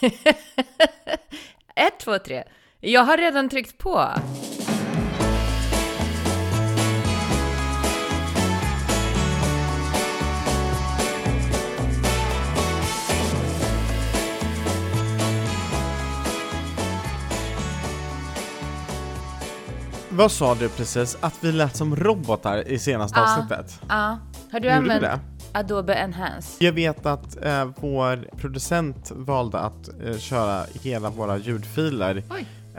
Ett, två, tre. Jag har redan tryckt på. Vad sa du precis? Att vi lät som robotar i senaste Ja. avsnittet? Ja. Har du Gjorde använt det? Adobe Enhance? Jag vet att eh, vår producent valde att eh, köra hela våra ljudfiler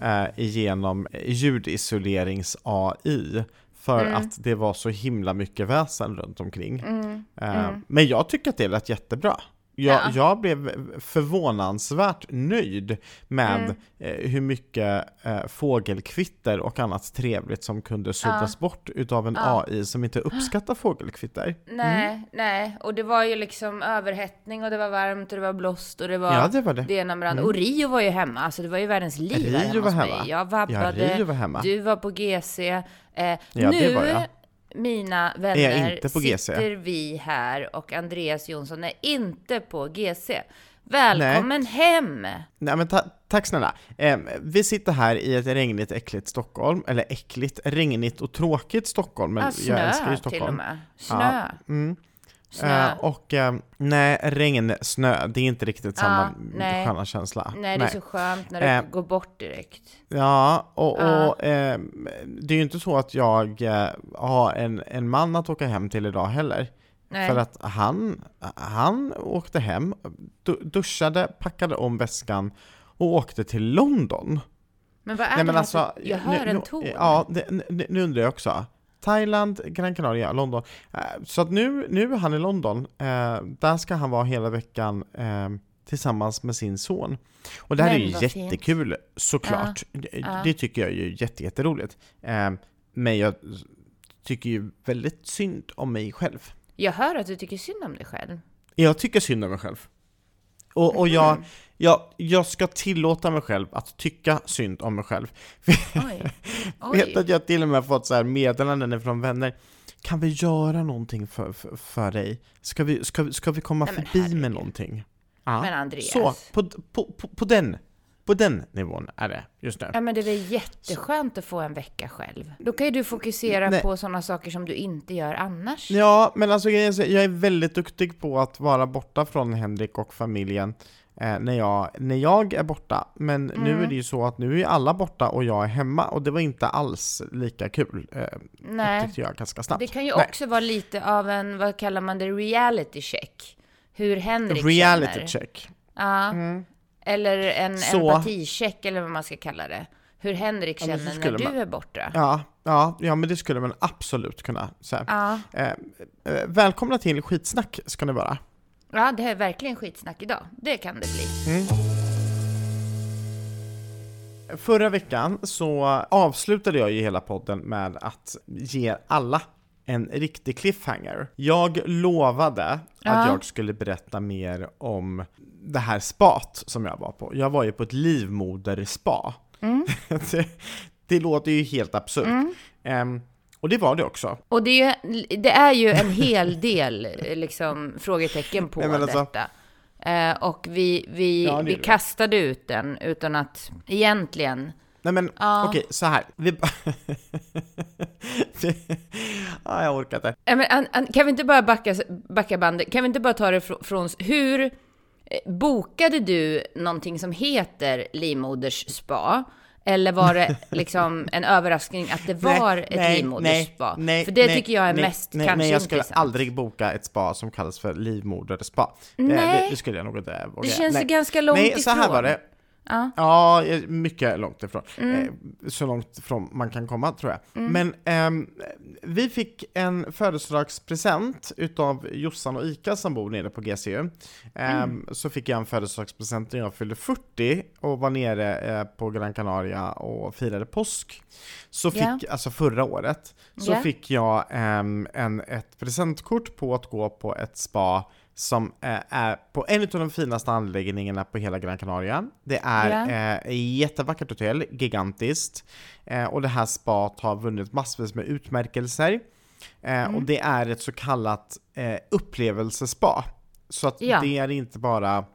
eh, igenom ljudisolerings-AI för Mm. att det var så himla mycket väsen runt omkring. Mm. Eh, Mm. Men jag tycker att det lät jättebra. Jag, Ja. jag blev förvånansvärt nöjd med Mm. eh, hur mycket eh, fågelkvitter och annat trevligt som kunde suddas bort utav en Ja. AI som inte uppskattar fågelkvitter. Nej, nej. Och det var ju liksom överhettning och det var varmt och det var blåst och det var Ja, det var det. det ena med det. Mm. Och Rio var ju hemma, alltså det var ju världens liv Rio hemma var hemma. Jag vabbade, Ja, Rio var hemma. du var på GC. Eh, Ja, nu, det var jag. Mina vänner, sitter vi här och Andreas Jonsson är inte på GC. Välkommen hem! Nej men ta tack snälla. Eh, vi sitter här i ett regnigt, äckligt Stockholm, eller äckligt, regnigt och tråkigt Stockholm, men Ja, jag älskar ju snö till och Stockholm. med. Snö. Ja, mm. Snö. Eh, och eh, nej, regn, snö, det är inte riktigt samma nej. sköna känsla. Nej, det är så skönt när det Eh, går bort direkt. Ja, och, Ja. och eh, det är ju inte så att jag eh, har en, en man att åka hem till idag heller. Nej. För att han, han åkte hem, du, duschade, packade om väskan och åkte till London. men vad är Nej, det men alltså. Jag hör nu, en ton. Ja, det, nu, nu undrar jag också. Thailand, Gran Canaria, London. Eh, Så att nu, nu är han i London. Eh, Där ska han vara hela veckan eh, tillsammans med sin son. Och det här Men är ju vad fint. jättekul såklart. Det, Ja. det tycker jag är ju jätte, jätteroligt. Men jag tycker ju väldigt synd om mig själv. Jag hör att du tycker synd om dig själv. Jag tycker synd om mig själv. Och, och jag, Mm. Jag, jag ska tillåta mig själv att tycka synd om mig själv. Oj. Vet Oj. att jag till och med fått så här meddelanden från vänner. Kan vi göra någonting för, för, för dig? Ska vi, ska, ska vi komma Nej, förbi herregud. med någonting? Ja. Men Andreas. Så, på, på, på, på, den, på den nivån är det just nu. Ja men det är väl jätteskönt att få en vecka själv. Då kan ju du fokusera Nej. på sådana saker som du inte gör annars. Ja, men alltså så- jag är väldigt duktig på att vara borta från Henrik och familjen eh, när, jag, när jag är borta. Men nu Mm. är det ju så att nu är alla borta och jag är hemma och det var inte alls lika kul. Eh, Nej. Upptäckte jag ganska snabbt. Det kan ju Nej. också vara lite av en, vad kallar man det, reality check. Hur Henrik Reality känner. check. Ja. Eller en Så. empaticheck eller vad man ska kalla det. Hur Henrik Ja, känner när skulle du man- är borta. Ja, ja, ja, men det skulle man absolut kunna säga. Ja. Eh, eh, välkomna till skitsnack ska ni vara. Ja, det är verkligen skitsnack idag. Det kan det bli. Förra veckan så avslutade jag ju hela podden med att ge alla en riktig cliffhanger. Jag lovade Ja. att jag skulle berätta mer om det här spat som jag var på. Jag var ju på ett livmoderspa. Mm. det, det låter ju helt absurt. Ehm, och det var det också. Och det är, ju- det är ju en hel del liksom, frågetecken på Nej, alltså- detta. Eh, och vi, vi, Ja, vi kastade ut den utan att egentligen... Nej men Ja. okej, så här. Vi... ja, jag orkar inte. Eh, men, an, an, kan vi inte bara backa, backa bandet? Kan vi inte bara ta det fr- från... Hur eh, bokade du någonting som heter livmodersspa? Eller var det liksom en överraskning att det var ett livmoderspa? För det tycker jag är nej, mest nej, kanske Nej, jag skulle intressant. aldrig boka ett spa som kallas för livmoderspa. Nej. Det, det skulle jag nog inte våga. Det känns nej. ganska långt Nej, så här ifrån. var det. Ja. Ja, eh, mycket långt ifrån. Mm. Eh, Så långt ifrån man kan komma tror jag. Men ehm, vi fick en födelsedagspresent utav Jossan och Ika som bor nere på GCU. Ehm, Mm. Så fick jag en födelsedagspresent när jag fyllde 40 och var nere eh, på Gran Canaria och firade påsk. Så fick, Ja. alltså förra året, så Ja. fick jag ehm, en, ett presentkort på att gå på ett spa som eh, är på en av de finaste anläggningarna på hela Gran Canaria. Det är Ja. eh, ett jättevackert hotell, gigantiskt. Eh, och det här spat har vunnit massvis med utmärkelser. Eh, Mm. Och det är ett så kallat upplevelsespa. Så att Ja. det är inte bara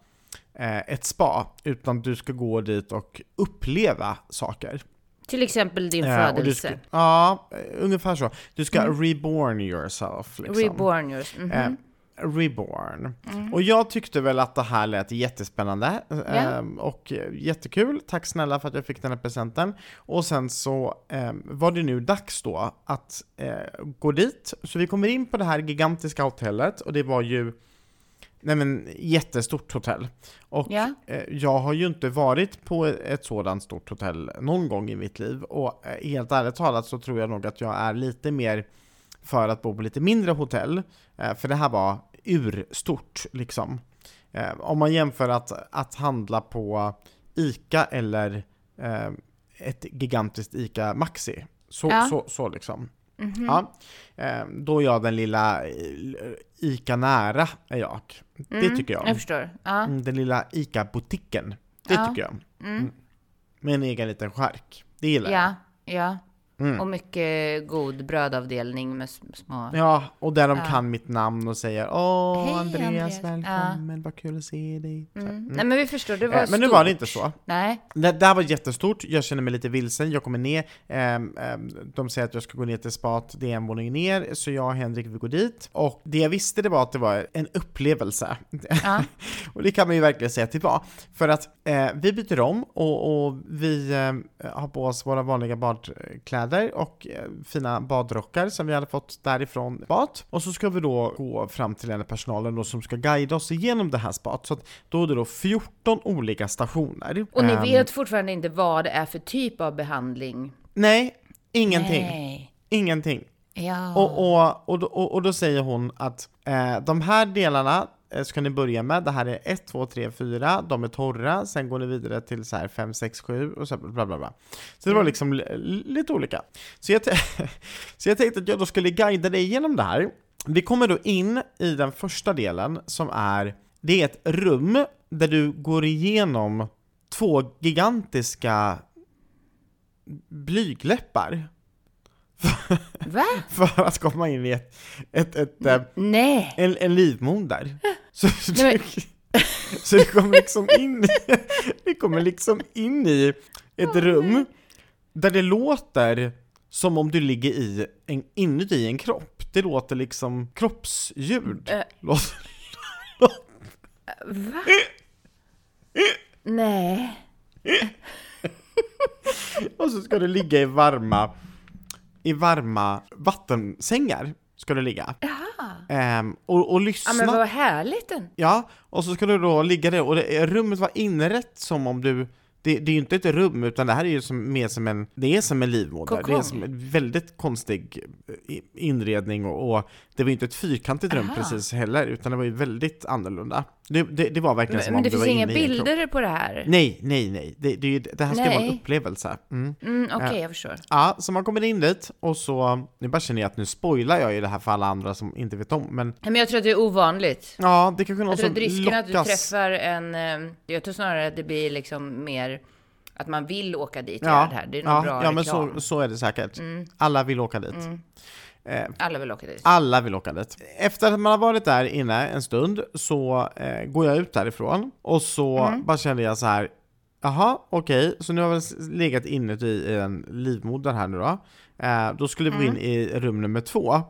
ett spa, utan du ska gå dit och uppleva saker. Till exempel din du födelse. ska, ja, ungefär så. Du ska reborn yourself. Liksom. Reborn yours. Mhm. Eh, reborn. Mm. Och jag tyckte väl att det här lät jättespännande eh, Ja. och eh, jättekul. Tack snälla för att jag fick den här presenten. Och sen så eh, var det nu dags då att eh, gå dit. Så vi kommer in på det här gigantiska hotellet och det var ju Nej men jättestort hotell. Och eh, jag har ju inte varit på ett sådant stort hotell någon gång i mitt liv. Och eh, helt ärligt talat så tror jag nog att jag är lite mer för att bo på lite mindre hotell. Eh, för det här var urstort liksom. Eh, om man jämför att, att handla på ICA eller eh, ett gigantiskt ICA Maxi. Så, Ja. så, så liksom. Mhm. Ja. Eh, då är jag den lilla ICA nära är jag. Det Mm, tycker jag. Jag förstår. Ja. Mm, Den lilla ICA-butiken. Det Ja. tycker jag. Mm. Med en egen liten skärk. Det gillar jag. Ja, ja. Mm. Och mycket god brödavdelning med små... Ja, och där de Ja. kan mitt namn och säger Åh, Hej, Andreas, Andreas." välkommen, vad kul att se dig. Mm. mm. Nej men vi förstår, det var Eh, Men nu stort. var det inte så. Nej. Det, det här var jättestort, jag känner mig lite vilsen, jag kommer ner, ehm, de säger att jag ska gå ner till spat, det är en våning ner, så jag och Henrik vi går dit. Och det jag visste det var att det var en upplevelse. Ja. och det kan man ju verkligen säga att det var. För att eh, vi byter om och, och vi eh, har på oss våra vanliga badkläder och eh, fina badrockar som vi hade fått därifrån bad. Och så ska vi då gå fram till den personalen då som ska guida oss igenom det här spat. Så att då är det då 14 olika stationer. Och ni Ehm, vet fortfarande inte vad det är för typ av behandling? Nej, ingenting. Nej. Ingenting. Ja. Och, och, och, och, då säger hon att eh, de här delarna ska ni börja med. Det här är 1, 2, 3, 4, de är torra, sen går ni vidare till så här 5, 6, 7 och så bla bla bla. Så det var liksom li- lite olika. Så jag, så jag tänkte att jag då skulle guida dig igenom det här. Vi kommer då in i den första delen som är, det är ett rum där du går igenom två gigantiska blygläppar Va? för att komma in i ett, ett, ett, eh, Nej. en, en livmoder. Så, Nej, du, så du kommer liksom in i, kommer liksom in i ett rum där det låter som om du ligger i en, inuti en kropp. Det låter liksom kroppsljud. Äh. Låter, Va? Nej. och så ska du ligga i varma, i varma vattensängar. Ska du ligga. Ehm, och, och Ja lyssna. men vad härligt den. Ja, och så ska du då ligga där och det, rummet var inrätt som om du det, det är ju inte ett rum, utan det här är ju som, mer som en, det är som en livmoder. Det är Kokong. som en väldigt konstig eh, inredning och, och det var ju inte ett fyrkantigt rum Aha. precis heller, utan det var ju väldigt annorlunda. Det, det, det var verkligen som Men, om men det du finns inga bilder på det här? Nej, nej, nej. Det, det, det här ska vara en Nej. upplevelse. Mm. Mm, Okej, jag förstår. Ja, så man kommer in dit och så, nu bara känner jag att nu spoilar jag ju det här för alla andra som inte vet om, men Nej, Men jag tror att det är ovanligt. ja, det kanske är någon Jag tror som att risken att du lockas. träffar en... eh, Jag tror snarare att det blir liksom mer att man vill åka dit och Ja, göra det här. Det är nog ja, bra ja men reklam. så, så är det säkert. Mm. Alla vill åka dit. Eh, Alla vill åka dit. alla vill åka dit. Efter att man har varit där inne en stund så eh, går jag ut därifrån och så Mm. bara kände jag så här. Jaha, okej, så nu har vi legat inuti i en livmoder här nu då. Eh, då skulle vi gå Mm. in i rum nummer två.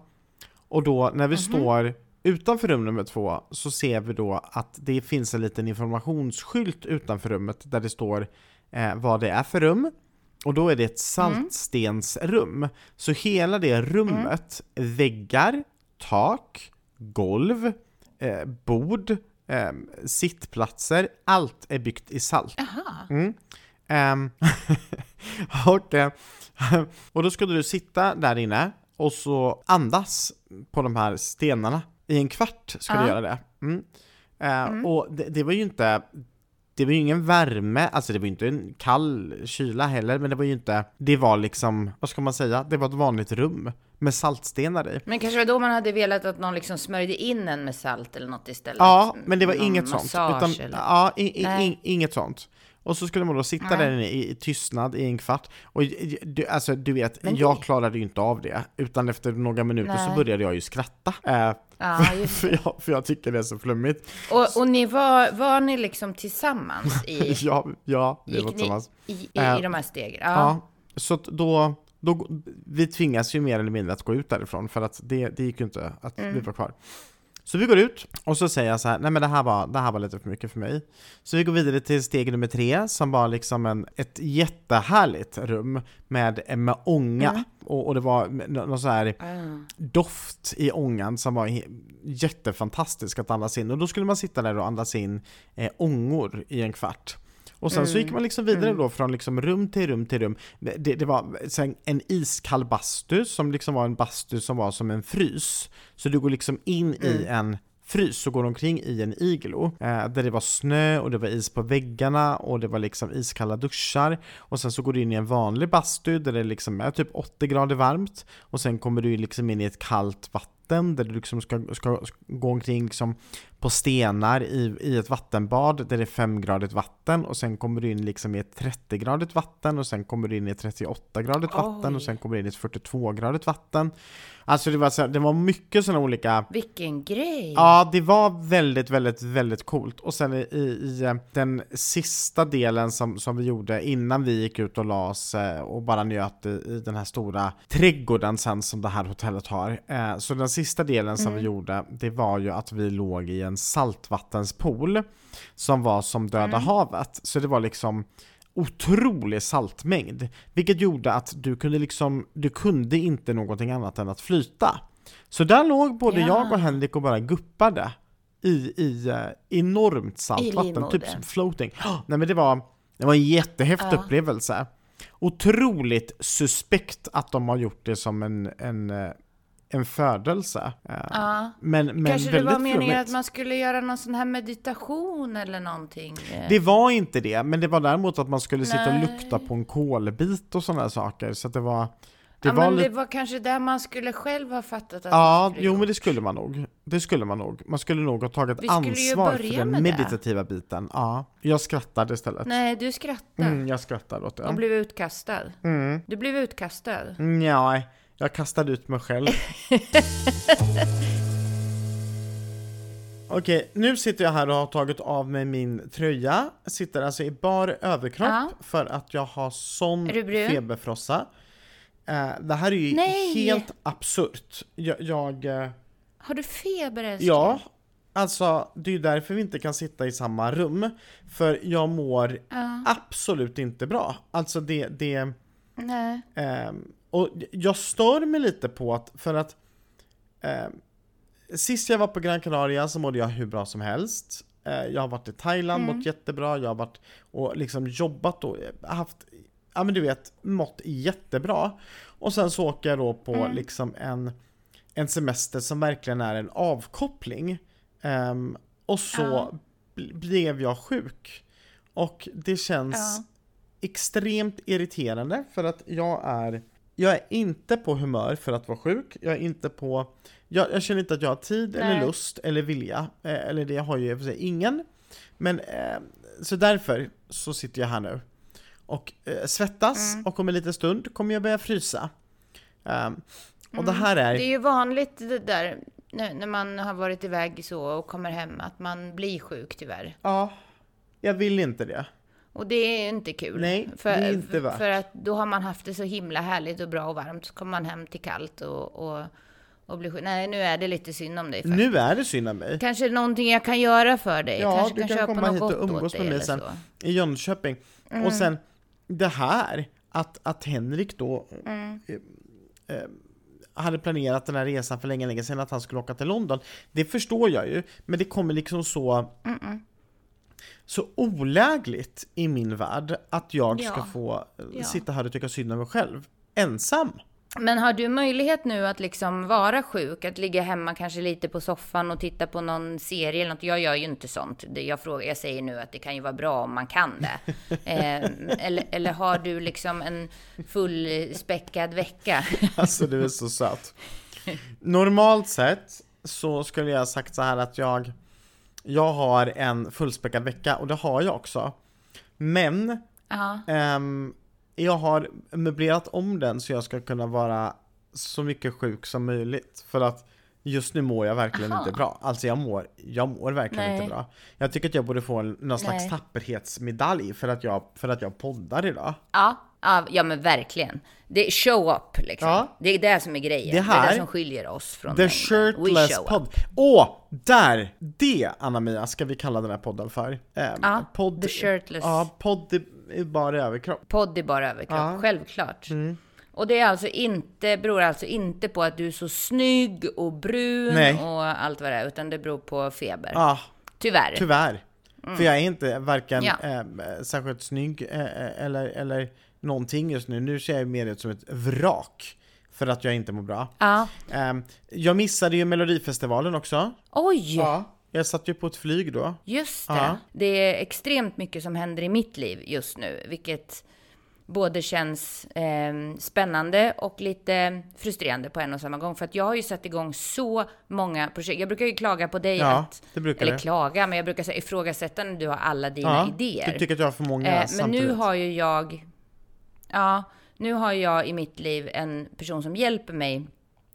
Och då när vi Mhm. står utanför rum nummer två så ser vi då att det finns en liten informationsskylt utanför rummet där det står eh, vad det är för rum. Och då är det ett saltstensrum. Så hela det rummet, väggar, tak, golv, eh, bord, eh, sittplatser, allt är byggt i salt. Mm. Ehm, och, eh, och då skulle du sitta där inne och så andas på de här stenarna. I en kvart ska du Ja. göra det. Mm. Eh, Och det, det var ju inte det var ju ingen värme, alltså det var ju inte en kall kyla heller, men det var ju inte, det var liksom, vad ska man säga, det var ett vanligt rum med saltstenar i. Men kanske var då man hade velat att någon liksom smörjde in en med salt eller något istället? Ja, men det var Någon inget sånt. Utan, eller... ja, i, i, Nej. in, inget sånt. Och så skulle man då sitta Nej. där inne i, i tystnad i en kvart. Och du, alltså, du vet, Men det- jag klarade ju inte av det. Utan efter några minuter så Nej. började jag ju skratta. Eh, Ja, just för, jag, för jag tycker det är så flummigt. Och, och ni var, var ni liksom tillsammans i, ja, ja, gick var tillsammans. i, i, Eh, i de här stegen? Ja. Ja, så då, då, vi tvingas ju mer eller mindre att gå ut därifrån för att det, det gick ju inte att Mm. vi var kvar. Så vi går ut och så säger jag så här, nej men det här, var, det här var lite för mycket för mig. Så vi går vidare till steg nummer tre som var liksom en, ett jättehärligt rum med, med ånga. Mm. Och, och det var nå- någon så här Ah. doft i ångan som var jättefantastisk att andas in. Och då skulle man sitta där och andas in eh, ångor i en kvart. Och sen så gick man liksom vidare då från liksom rum till rum till rum. Det, det var sen en iskall bastu som liksom var en bastu som var som en frys. Så du går liksom in i en frys och går omkring i en iglo. Eh, där det var snö och det var is på väggarna och det var liksom iskalla duschar. Och sen så går du in i en vanlig bastu där det liksom är typ 80 grader varmt. Och sen kommer du liksom in i ett kallt vatten där du liksom ska, ska, ska gå omkring liksom på stenar i, i ett vattenbad där det är 5-gradigt vatten och sen kommer du in liksom i ett 30-gradigt vatten och sen kommer du in i ett 38-gradigt vatten och sen kommer du in i ett 42-gradigt vatten. Alltså det var, så det var mycket sådana olika Vilken grej! Ja, det var väldigt, väldigt, väldigt coolt. Och sen i, i, i eh, den sista delen som, som vi gjorde innan vi gick ut och la oss eh, och bara njöt i, i den här stora trädgården sen som det här hotellet har. Eh, Så den sista delen som vi gjorde, det var ju att vi låg i en saltvattenspool som var som Döda havet. Så det var liksom otrolig saltmängd, vilket gjorde att du kunde liksom, du kunde inte någonting annat än att flyta. Så där låg både Ja. jag och Henrik och bara guppade i, i eh, enormt salt I typ som floating. Nej men det var, det var en jättehäftig Ja. upplevelse. Otroligt suspekt att de har gjort det som en, en, eh, en födelse. Eh, Ja. Men, men Kanske det var meningen flummigt. att man skulle göra någon sån här meditation eller någonting? eh. Det var inte det, men det var däremot att man skulle sitta och Nej. lukta på en kolbit och sådana saker. Så att det var... Det ja, var men lite... det var kanske där man skulle själv ha fattat att Ja, jo men det skulle man nog. Det skulle man nog. Man skulle nog ha tagit Vi ansvar för den med det. meditativa biten. Ja, jag skrattade istället. Nej, du skrattade. Mm, jag skrattade åt Och det. blev utkastad. Mm. Du blev utkastad. Nej, jag kastade ut mig själv. Okej, nu sitter jag här och har tagit av mig min tröja. Jag sitter alltså i bar överkropp Ja. för att jag har sån feberfrossa. Eh, det här är ju Nej! helt absurt. Jag, jag eh, Har du feber älskling? ja, alltså det är ju därför vi inte kan sitta i samma rum. För jag mår Ja. absolut inte bra. Alltså det, det Nej. Ehm, och jag stör mig lite på att, för att ehm, Sist jag var på Gran Canaria så mådde jag hur bra som helst. Eh, jag har varit i Thailand, Mm. mått jättebra, jag har varit och liksom jobbat och eh, haft, ja men du vet, mått jättebra. Och sen så åker jag då på Mm. liksom en, en semester som verkligen är en avkoppling. Ehm, och så Ja. bl- blev jag sjuk. Och det känns Ja. extremt irriterande för att jag är jag är inte på humör för att vara sjuk, jag är inte på Jag, jag känner inte att jag har tid eller Nej. lust eller vilja, eh, eller det har ju och för sig ingen Men eh, så därför så sitter jag här nu och eh, svettas Mm. och om en liten stund kommer jag börja frysa Ehm, Och det här är, Det är ju vanligt det där när när man har varit iväg så och kommer hem att man blir sjuk tyvärr. ja Jag vill inte det Och det är inte kul. Nej, för, det är inte värt. För att då har man haft det så himla härligt och bra och varmt. Så kommer man hem till kallt och, och, och blir. Nej, nu är det lite synd om dig faktiskt. Nu är det synd om mig Kanske någonting jag kan göra för dig. Ja, Kanske du kan kan komma hit och umgås med mig sen. i Jönköping. Mm. Och sen det här, att, att Henrik då Mm. eh, eh, hade planerat den här resan för länge, länge sedan, att han skulle åka till London. Det förstår jag ju, men det kommer liksom så så olägligt i min värld att jag ska Ja. få eh, Ja. sitta här och tycka synd om mig själv. Ensam. Men har du möjlighet nu att liksom vara sjuk? Att ligga hemma kanske lite på soffan och titta på någon serie eller något? Jag gör ju inte sånt. Jag, frågar, jag säger nu att det kan ju vara bra om man kan det. Eh, eller, eller har du liksom en fullspäckad vecka? Alltså du är så söt. Normalt sett så skulle jag sagt så här att jag Jag har en fullspäckad vecka och det har jag också. Men ehm, jag har möblerat om den så jag ska kunna vara så mycket sjuk som möjligt. För att Just nu mår jag verkligen Aha. inte bra. Alltså jag mår, jag mår verkligen Nej. inte bra. Jag tycker att jag borde få någon slags Nej. tapperhetsmedalj för att jag, för att jag poddar idag. Ja, ja, ja men verkligen. Det är show up liksom. Ja. Det är det som är grejen. Det Det, här- är det som skiljer oss från The mängden. Shirtless show up. Pod. Åh! där! Det, Anna-Mia, ska vi kalla den här podden för. Ehm, Ja, podd, The Shirtless. Ja, podd i- i bara överkropp. Podd är bara överkropp, Ja. Mm. självklart. Och det är alltså inte, beror alltså inte på att du är så snygg och brun Nej. och allt vad det är, utan det beror på feber. Ja, Tyvärr. tyvärr. För jag är inte varken Ja. ehm, särskilt snygg eh, eh, eller, eller någonting just nu. Nu ser jag mer ut som ett vrak. För att jag inte mår bra. Ja. Ehm, jag missade ju Melodifestivalen också. Oj! Ja. Jag satt ju på ett flyg då. Just det. Ja. Det är extremt mycket som händer i mitt liv just nu, vilket både känns eh, spännande och lite frustrerande på en och samma gång. För att jag har ju satt igång så många projekt. Jag brukar ju klaga på dig Ja, att, det brukar eller du. klaga, men jag brukar säga ifrågasätta när du har alla dina Ja, idéer. du tycker att jag har för många Eh, men samtidigt. nu har ju jag, ja, nu har jag i mitt liv en person som hjälper mig,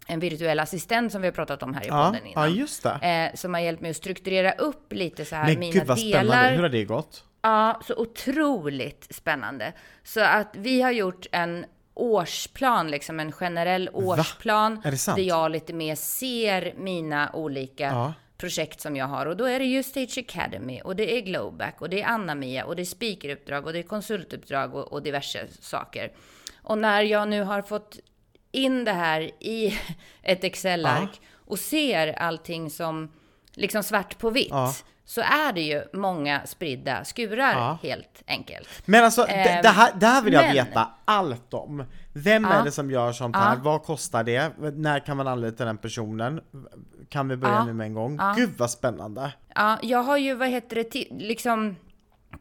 en virtuell assistent som vi har pratat om här i ja, podden ja, innan. just det. Eh, som har hjälpt mig att strukturera upp lite så här Men mina gud vad delar. spännande, hur har det gått? Ja, så otroligt spännande. Så att vi har gjort en årsplan, liksom en generell årsplan. Är det sant? Där jag lite mer ser mina olika Ja. projekt som jag har. Och då är det ju Stage Academy och det är Glowback och det är Anna-Mia och det är speakeruppdrag och det är konsultuppdrag och, och diverse saker. Och när jag nu har fått in det här i ett Excel-ark och ser allting som liksom svart på vitt. Ja. Så är det ju många spridda skurar Ja. helt enkelt. Men alltså, det, Ehm, det, här, det här vill jag men- veta allt om. Vem Ja. är det som gör sånt här? Vad kostar det? När kan man anlita den personen? Kan vi börja Ja. nu med en gång? Gud vad spännande! Ja, jag har ju, vad heter det, liksom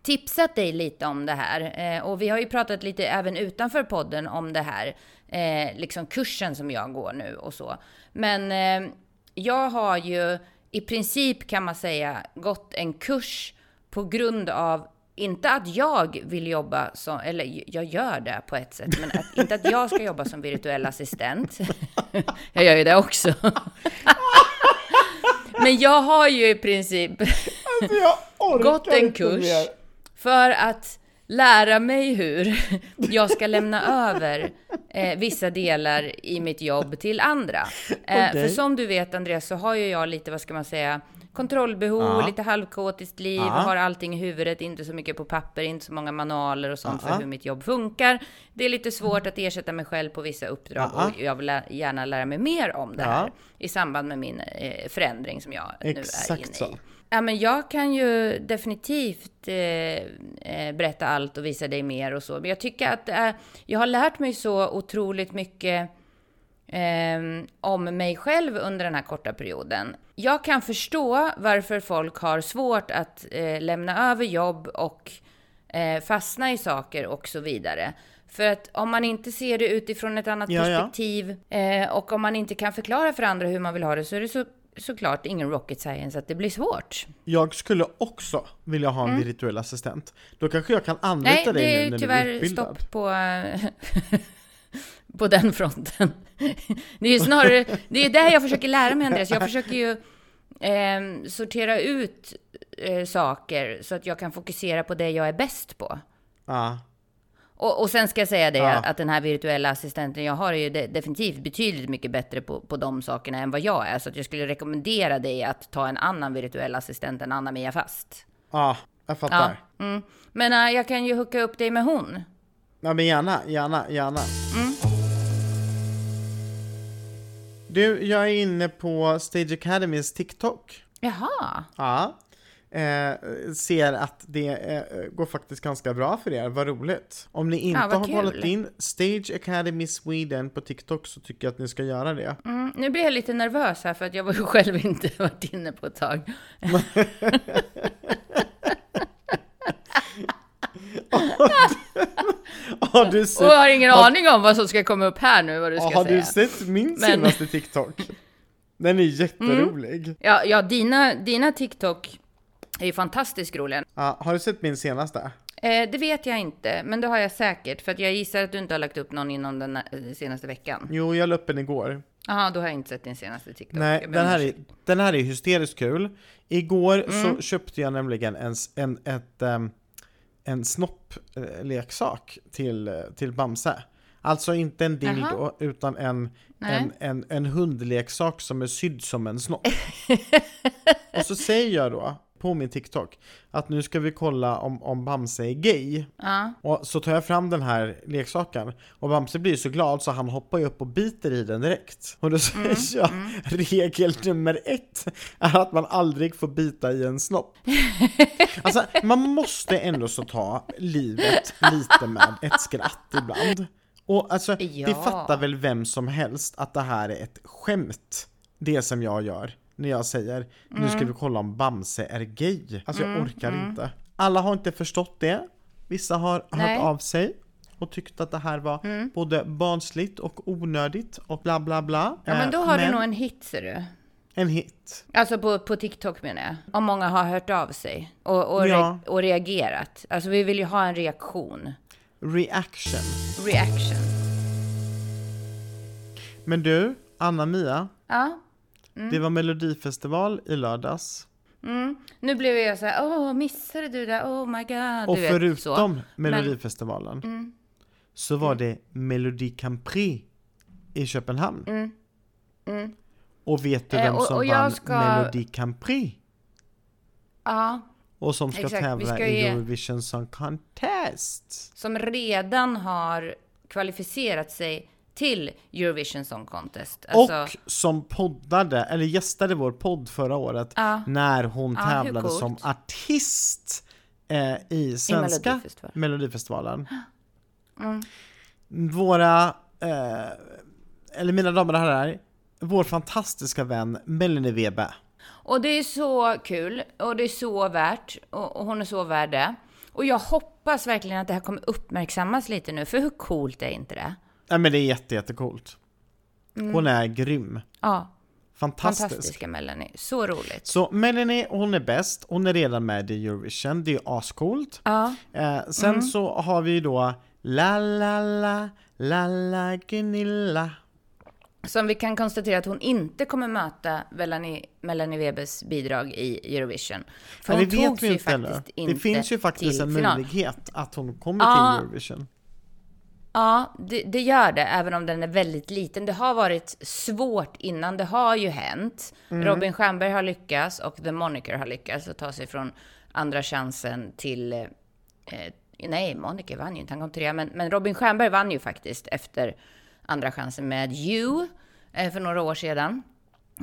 tipsat dig lite om det här. Eh, och vi har ju pratat lite även utanför podden om det här. Eh, liksom kursen som jag går nu och så. Men eh, jag har ju i princip kan man säga gått en kurs på grund av inte att jag vill jobba som, eller jag gör det på ett sätt, men att, inte att jag ska jobba som virtuell assistent. jag gör ju det också. men jag har ju i princip Alltså, gått en kurs för att lära mig hur jag ska lämna över eh, vissa delar i mitt jobb till andra. Eh, Okej. För som du vet Andreas så har ju jag lite, vad ska man säga, kontrollbehov, Ja. lite halvkaotiskt liv, Ja. har allting i huvudet, inte så mycket på papper, inte så många manualer och sånt Ja. för hur mitt jobb funkar. Det är lite svårt att ersätta mig själv på vissa uppdrag och jag vill lä- gärna lära mig mer om det här i samband med min eh, förändring som jag nu är Exakt inne så. Ja, men jag kan ju definitivt eh, eh, berätta allt och visa dig mer och så. Men jag tycker att eh, jag har lärt mig så otroligt mycket eh, om mig själv under den här korta perioden. Jag kan förstå varför folk har svårt att eh, lämna över jobb och eh, fastna i saker och så vidare. För att om man inte ser det utifrån ett annat Ja, ja. perspektiv eh, och om man inte kan förklara för andra hur man vill ha det så är det så, såklart ingen rocket science att det blir svårt. Jag skulle också vilja ha en virtuell assistent. Då kanske jag kan anlita Mm. Nej, dig det nu är när ju du är tyvärr utbildad. stopp på, på den fronten. Det är ju snarare, det är det jag försöker lära mig Andreas. Jag försöker ju eh, sortera ut eh, saker så att jag kan fokusera på det jag är bäst på. Ja. Och, och sen ska jag säga det Ja. att den här virtuella assistenten jag har är ju de, definitivt betydligt mycket bättre på, på de sakerna än vad jag är. Så att jag skulle rekommendera dig att ta en annan virtuell assistent än Anna-Mia Fast. ja, jag Ja. fattar. Mm. Men äh, jag kan ju hooka upp dig med hon. Ja men gärna, gärna, gärna. Mm. Du, jag är inne på Stage Academys TikTok. Jaha. Ja. Eh, ser att det eh, går faktiskt ganska bra för er, vad roligt. Om ni inte Ja, har kul. kollat in Stage Academy Sweden på TikTok så tycker jag att ni ska göra det. Mm, nu blir jag lite nervös här för att jag var ju själv inte varit inne på ett tag. Har du sett, Och jag har ingen aning om vad som ska komma upp här nu, vad du ska har säga. du sett min Men- senaste TikTok? Den är jätterolig. Ja, ja dina, dina TikTok är ju fantastiskt roliga. Ja, har du sett min senaste? Eh, det vet jag inte, men det har jag säkert. För att jag gissar att du inte har lagt upp någon inom den eh, senaste veckan. Jo, jag la upp den igår. Jaha, då har jag inte sett din senaste TikTok. Nej, den här, är, den här är hysteriskt kul. Igår Mm. så köpte jag nämligen en, en, ett, ehm, en snoppleksak till, eh, till Bamse. Alltså inte en dildo, Jaha. utan en, Nej. en, en, en hundleksak som är sydd som en snopp. Och så säger jag då på min TikTok att nu ska vi kolla om, om Bamse är gay. Ja. Och så tar jag fram den här leksaken och Bamse blir så glad så han hoppar ju upp och biter i den direkt. Och då säger jag, regel nummer ett är att man aldrig får bita i en snopp. Alltså man måste ändå så ta livet lite med ett skratt ibland. Och alltså det Ja. fattar väl vem som helst att det här är ett skämt. Det som jag gör när jag säger nu ska vi kolla om Bamse är gay. Alltså jag orkar inte. Alla har inte förstått det. Vissa har Nej. hört av sig och tyckt att det här var både barnsligt och onödigt och bla bla bla. ja, men då Eh, har du nog en hit ser du. en hit. Alltså på, på TikTok menar jag. Om många har hört av sig och, och, Ja. re- och reagerat. Alltså vi vill ju ha en reaktion. Reaction. Reaction. Men du, Anna-Mia, Ja. Det var melodifestival i lördags. Mm. Nu blev jag så här, åh, missade du det? Oh my god. Och vet, förutom så. melodifestivalen Mm. så var det Melodi Grand Prix i Köpenhamn. Mm. Och vet du Eh, vem och- som och vann ska- Melodi Grand Prix? Ja, Och som ska Exakt, tävla ska i Eurovision Song Contest. som redan har kvalificerat sig till Eurovision Song Contest. Alltså, Och som poddade, eller gästade vår podd förra året Ja. när hon Ja, tävlade som artist eh, i svenska Melodifestivalen. Melodifestivalen. Mm. Våra, eh, eller mina damer och herrar, vår fantastiska vän Melanie Webe. Och det är så kul och det är så värt och, och hon är så värd det. Och jag hoppas verkligen att det här kommer uppmärksammas lite nu, för hur coolt är inte det? Ja men det är jätte, jättecoolt. Mm. Hon är grym. Ja, Fantastisk. fantastiska Melanie. Så roligt. Så Melanie, hon är bäst. Hon är redan med i Eurovision. Det är ju ascoolt. Ja, Eh, sen Mm. så har vi ju då La la la, la la Gunilla. som vi kan konstatera att hon inte kommer möta Melanie, Melanie Webers bidrag i Eurovision. För Ja, hon det tog vet vi ju inte faktiskt Det inte finns ju faktiskt en final. möjlighet att hon kommer Ja. till Eurovision. Ja, det, det gör det, även om den är väldigt liten. Det har varit svårt innan, det har ju hänt. Mm. Robin Stjernberg har lyckats och The Moniker har lyckats att ta sig från andra chansen till... Eh, nej, Moniker vann ju inte, han kom trea. Men, men Robin Stjernberg vann ju faktiskt efter andra chansen med You eh, för några år sedan.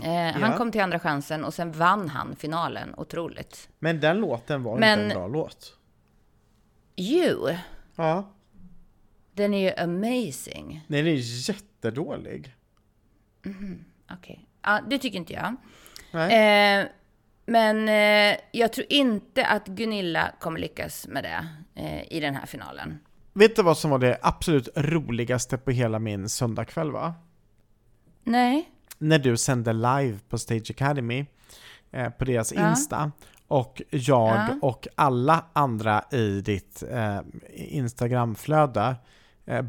Eh, Han Ja. kom till andra chansen och sen vann han finalen. Otroligt. Men den låten var Men- inte en bra låt. You, Ja. Den är ju amazing. Nej, den är jättedålig. Okej. Ja, det tycker inte jag. Eh, men eh, jag tror inte att Gunilla kommer lyckas med det eh, i den här finalen. Vet du vad som var det absolut roligaste på hela min söndagkväll va? Nej. När du sände live på Stage Academy eh, på deras Ja. Insta och jag Ja. och alla andra i ditt eh, Instagramflöde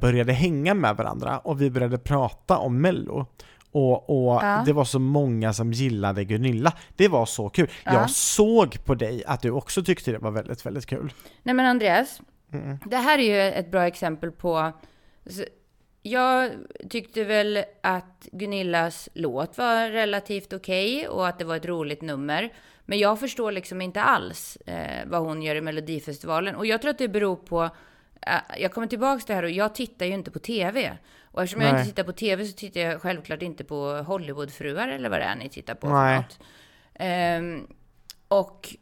började hänga med varandra och vi började prata om Mello. Och, och Ja. det var så många som gillade Gunilla. Det var så kul. Ja. Jag såg på dig att du också tyckte det var väldigt, väldigt kul. Nej men Andreas, det här är ju ett bra exempel på... Jag tyckte väl att Gunillas låt var relativt okej och att det var ett roligt nummer. Men jag förstår liksom inte alls eh, vad hon gör i Melodifestivalen. Och jag tror att det beror på... eh, jag kommer tillbaka till det här och jag tittar ju inte på TV. Och eftersom jag Nej. inte tittar på TV så tittar jag självklart inte på Hollywoodfruar eller vad det är ni tittar på Nej. för något. Ehm, och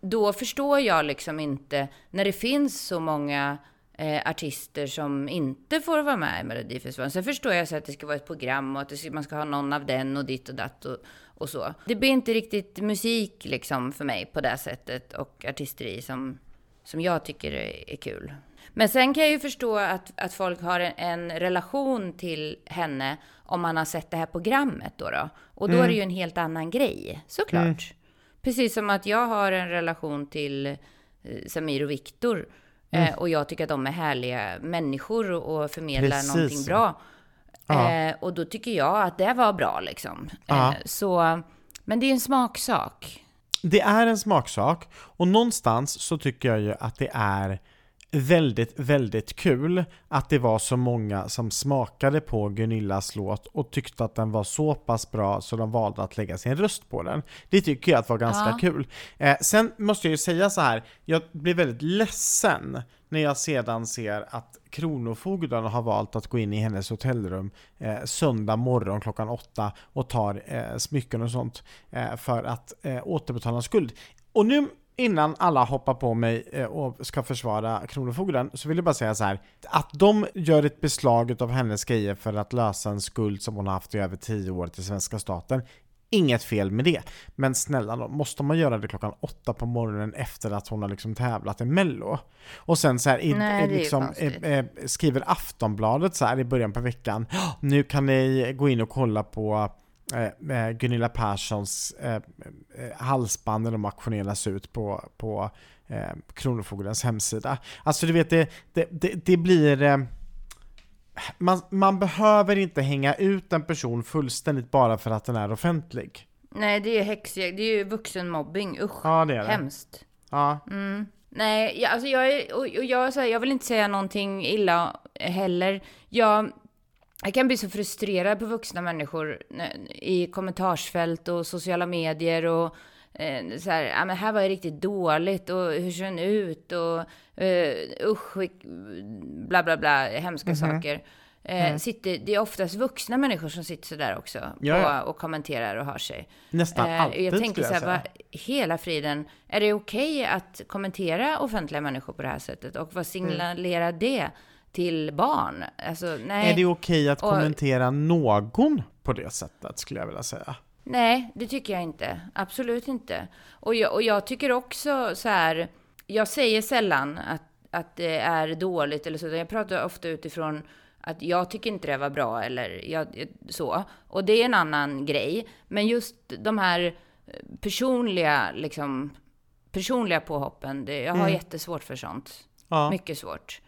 då förstår jag liksom inte, när det finns så många eh, artister som inte får vara med i Melodifestivalen. Sen förstår jag så att det ska vara ett program och att ska, man ska ha någon av den och ditt och datt och, och så. Det blir inte riktigt musik liksom för mig på det sättet och artisteri som, som jag tycker är, är kul. Men sen kan jag ju förstå att, att folk har en, en relation till henne om man har sett det här programmet då. då. Och då är det ju en helt annan grej, såklart. Precis som att jag har en relation till eh, Samir och Viktor. Eh, och jag tycker att de är härliga människor och, förmedlar Precis någonting bra. Ja. Eh, och då tycker jag att det var bra liksom. Ja. Så, men det är en smaksak. Det är en smaksak och någonstans så tycker jag ju att det är väldigt, väldigt kul att det var så många som smakade på Gunillas låt och tyckte att den var så pass bra så de valde att lägga sin röst på den. Det tycker jag att var ganska Ja. kul. Eh, sen måste jag ju säga så här, jag blir väldigt ledsen när jag sedan ser att Kronofogden har valt att gå in i hennes hotellrum eh, söndag morgon klockan åtta och tar eh, smycken och sånt eh, för att eh, återbetala en skuld. Och nu innan alla hoppar på mig eh, och ska försvara Kronofogden så vill jag bara säga så här att de gör ett beslag av hennes grejer för att lösa en skuld som hon har haft i över tio år till svenska staten. Inget fel med det, men snälla då, måste man göra det klockan åtta på morgonen efter att hon har liksom tävlat i mello? Och sen så här, i, Nej, ju liksom, eh, eh, skriver Aftonbladet så här i början på veckan, "Ja, nu kan ni gå in och kolla på eh, eh, Gunilla Perssons eh, eh, halsband när de auktioneras ut på, på eh, Kronofogdens hemsida. Alltså du vet, det, det, det, det blir... Eh, man, man behöver inte hänga ut en person fullständigt bara för att den är offentlig. Nej, det är häxjakt. Det är ju vuxenmobbing. Usch. Ja, det är det. Hemskt. Ja, Nej, jag, alltså jag, är, och, och jag, så här, jag vill inte säga någonting illa heller. Jag, jag kan bli så frustrerad på vuxna människor i kommentarsfält och sociala medier och eh, så här, ja men här var det riktigt dåligt och hur ser den ut och eh, usch, bla bla bla, hemska Mhm. saker. Eh, sitter, det är oftast vuxna människor som sitter sådär också Ja, på, och kommenterar och hör sig. nästan Eh, alltid jag tänker så här, vad, hela friden, är det okej att kommentera offentliga människor på det här sättet? Och vad signalerar det till barn? Alltså, nej, Är det okej att Och- kommentera någon på det sättet skulle jag vilja säga? nej, det tycker jag inte. Absolut inte. Och jag, och jag tycker också så här, jag säger sällan att, att det är dåligt eller så, jag pratar ofta utifrån att jag tycker inte det var bra eller jag, så. Och det är en annan grej. Men just de här personliga, liksom, personliga påhoppen, det, jag har jättesvårt för sånt. Ja. Mycket svårt.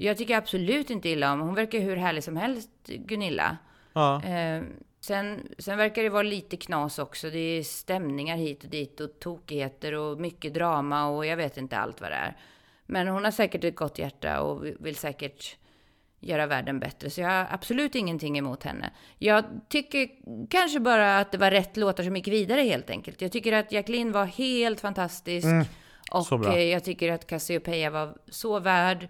Jag tycker absolut inte illa om, hon verkar hur härlig som helst, Gunilla. Ja. Eh, sen, sen verkar det vara lite knas också. Det är stämningar hit och dit och tokigheter och mycket drama och jag vet inte allt vad det är. Men hon har säkert ett gott hjärta och vill säkert göra världen bättre. Så jag har absolut ingenting emot henne. Jag tycker kanske bara att det var rätt låtar som gick vidare helt enkelt. Jag tycker att Jacqueline var helt fantastisk. så och jag tycker att Cassiopeia var så värd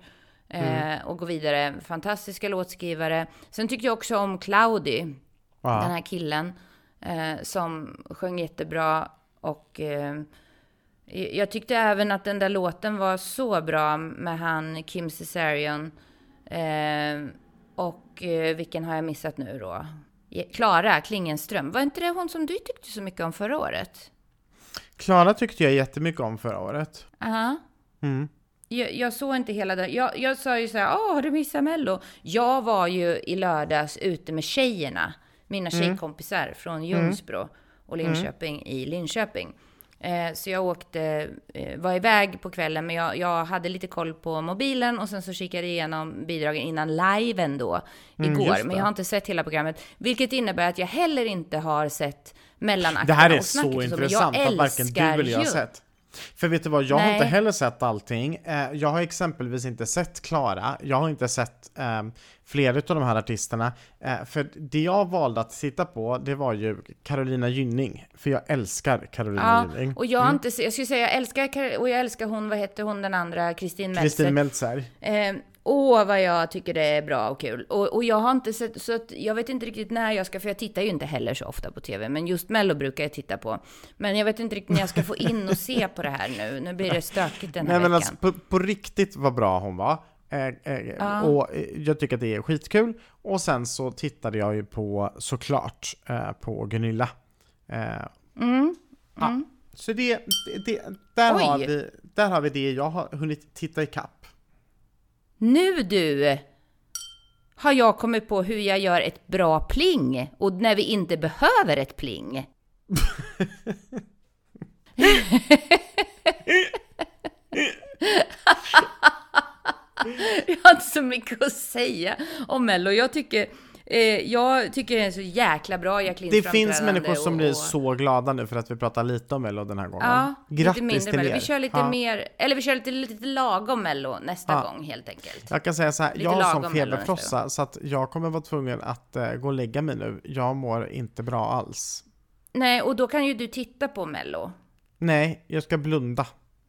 Mm. att gå vidare. Fantastiska låtskrivare. Sen tyckte jag också om Claudi den Ja. här killen eh, som sjöng jättebra och eh, jag tyckte även att den där låten var så bra med han Kim Cesarion eh, och eh, vilken har jag missat nu då? Klara Klingenström. Var inte det hon som du tyckte så mycket om förra året? Klara tyckte jag jättemycket om förra året. Aha. Mm. Jag, jag såg inte hela den. Jag, jag sa ju så här, åh, har du missat Mello? Jag var ju i lördags ute med tjejerna, mina tjejkompisar från Ljungsbro och Linköping i Linköping. Eh, så jag åkte, eh, var iväg på kvällen, men jag, jag hade lite koll på mobilen och sen så kikade jag igenom bidragen innan liven då, igår. just men jag har inte sett hela programmet, vilket innebär att jag heller inte har sett mellanakterna Det här är och snacket så och men intressant jag att varken du eller jag har sett. För vet du vad, jag har Nej. inte heller sett allting. Eh, Jag har exempelvis inte sett Klara, jag har inte sett eh, flera av de här artisterna. Eh, För det jag valde att titta på, det var ju Carolina Gynning. För jag älskar Carolina Ja, Gynning. och jag har inte, jag skulle säga jag älskar, Kar- och jag älskar hon, vad hette hon den andra, Kristin Meltzer. Kristin Meltzer. Eh, Åh, vad jag tycker det är bra och kul. Och, och jag har inte sett, så att jag vet inte riktigt när jag ska, för jag tittar ju inte heller så ofta på TV, men just Mello brukar jag titta på. Men jag vet inte riktigt när jag ska få in och se på det här nu. Nu blir det stökigt den här Nej men veckan. alltså på, på riktigt vad bra hon var. Eh, eh. Och eh, jag tycker att det är skitkul. Och sen så tittade jag ju på såklart på Gunilla. Mm. Ja. Så det, det, det där, Oj. har vi, där har vi det jag har hunnit titta ikapp. Nu du! Har jag kommit på hur jag gör ett bra pling. Och när vi inte behöver ett pling. jag har inte så mycket att säga om Mello. Jag tycker, Eh, jag tycker det är så jäkla bra Jacquelines Det finns människor som och- blir så glada nu för att vi pratar lite om Mello den här gången. Ja, Grattis lite mindre till er. Vi kör lite Ja. mer, eller vi kör lite, lite lagom Mello nästa Ja. gång helt enkelt. Jag kan säga så här, Lite jag har nästa feberfrossa så att jag kommer vara tvungen att eh, gå och lägga mig nu. Jag mår inte bra alls. Nej, och då kan ju du titta på Mello. Nej, jag ska blunda.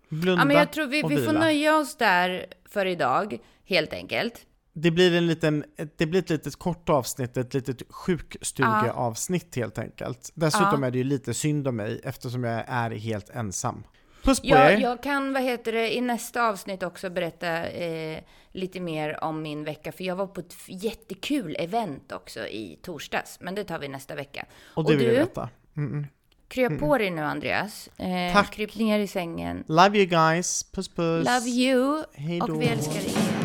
Blunda Ja, men jag tror vi, och vi får nöja oss där för idag, helt enkelt. Det blir en liten, det blir ett litet kort avsnitt, ett litet sjukstugeavsnitt helt enkelt. Dessutom Ja. är det ju lite synd om mig eftersom jag är helt ensam. Puss på Jag, er! jag kan, vad heter det, i nästa avsnitt också berätta eh, lite mer om min vecka, för jag var på ett jättekul event också i torsdags, men det tar vi nästa vecka. och det vill jag du, veta. Mm-mm. Krya på dig nu Andreas. Eh, Tack. Kryp ner i sängen. Love you guys, puss puss! Love you! Hej då! Och vi älskar kram.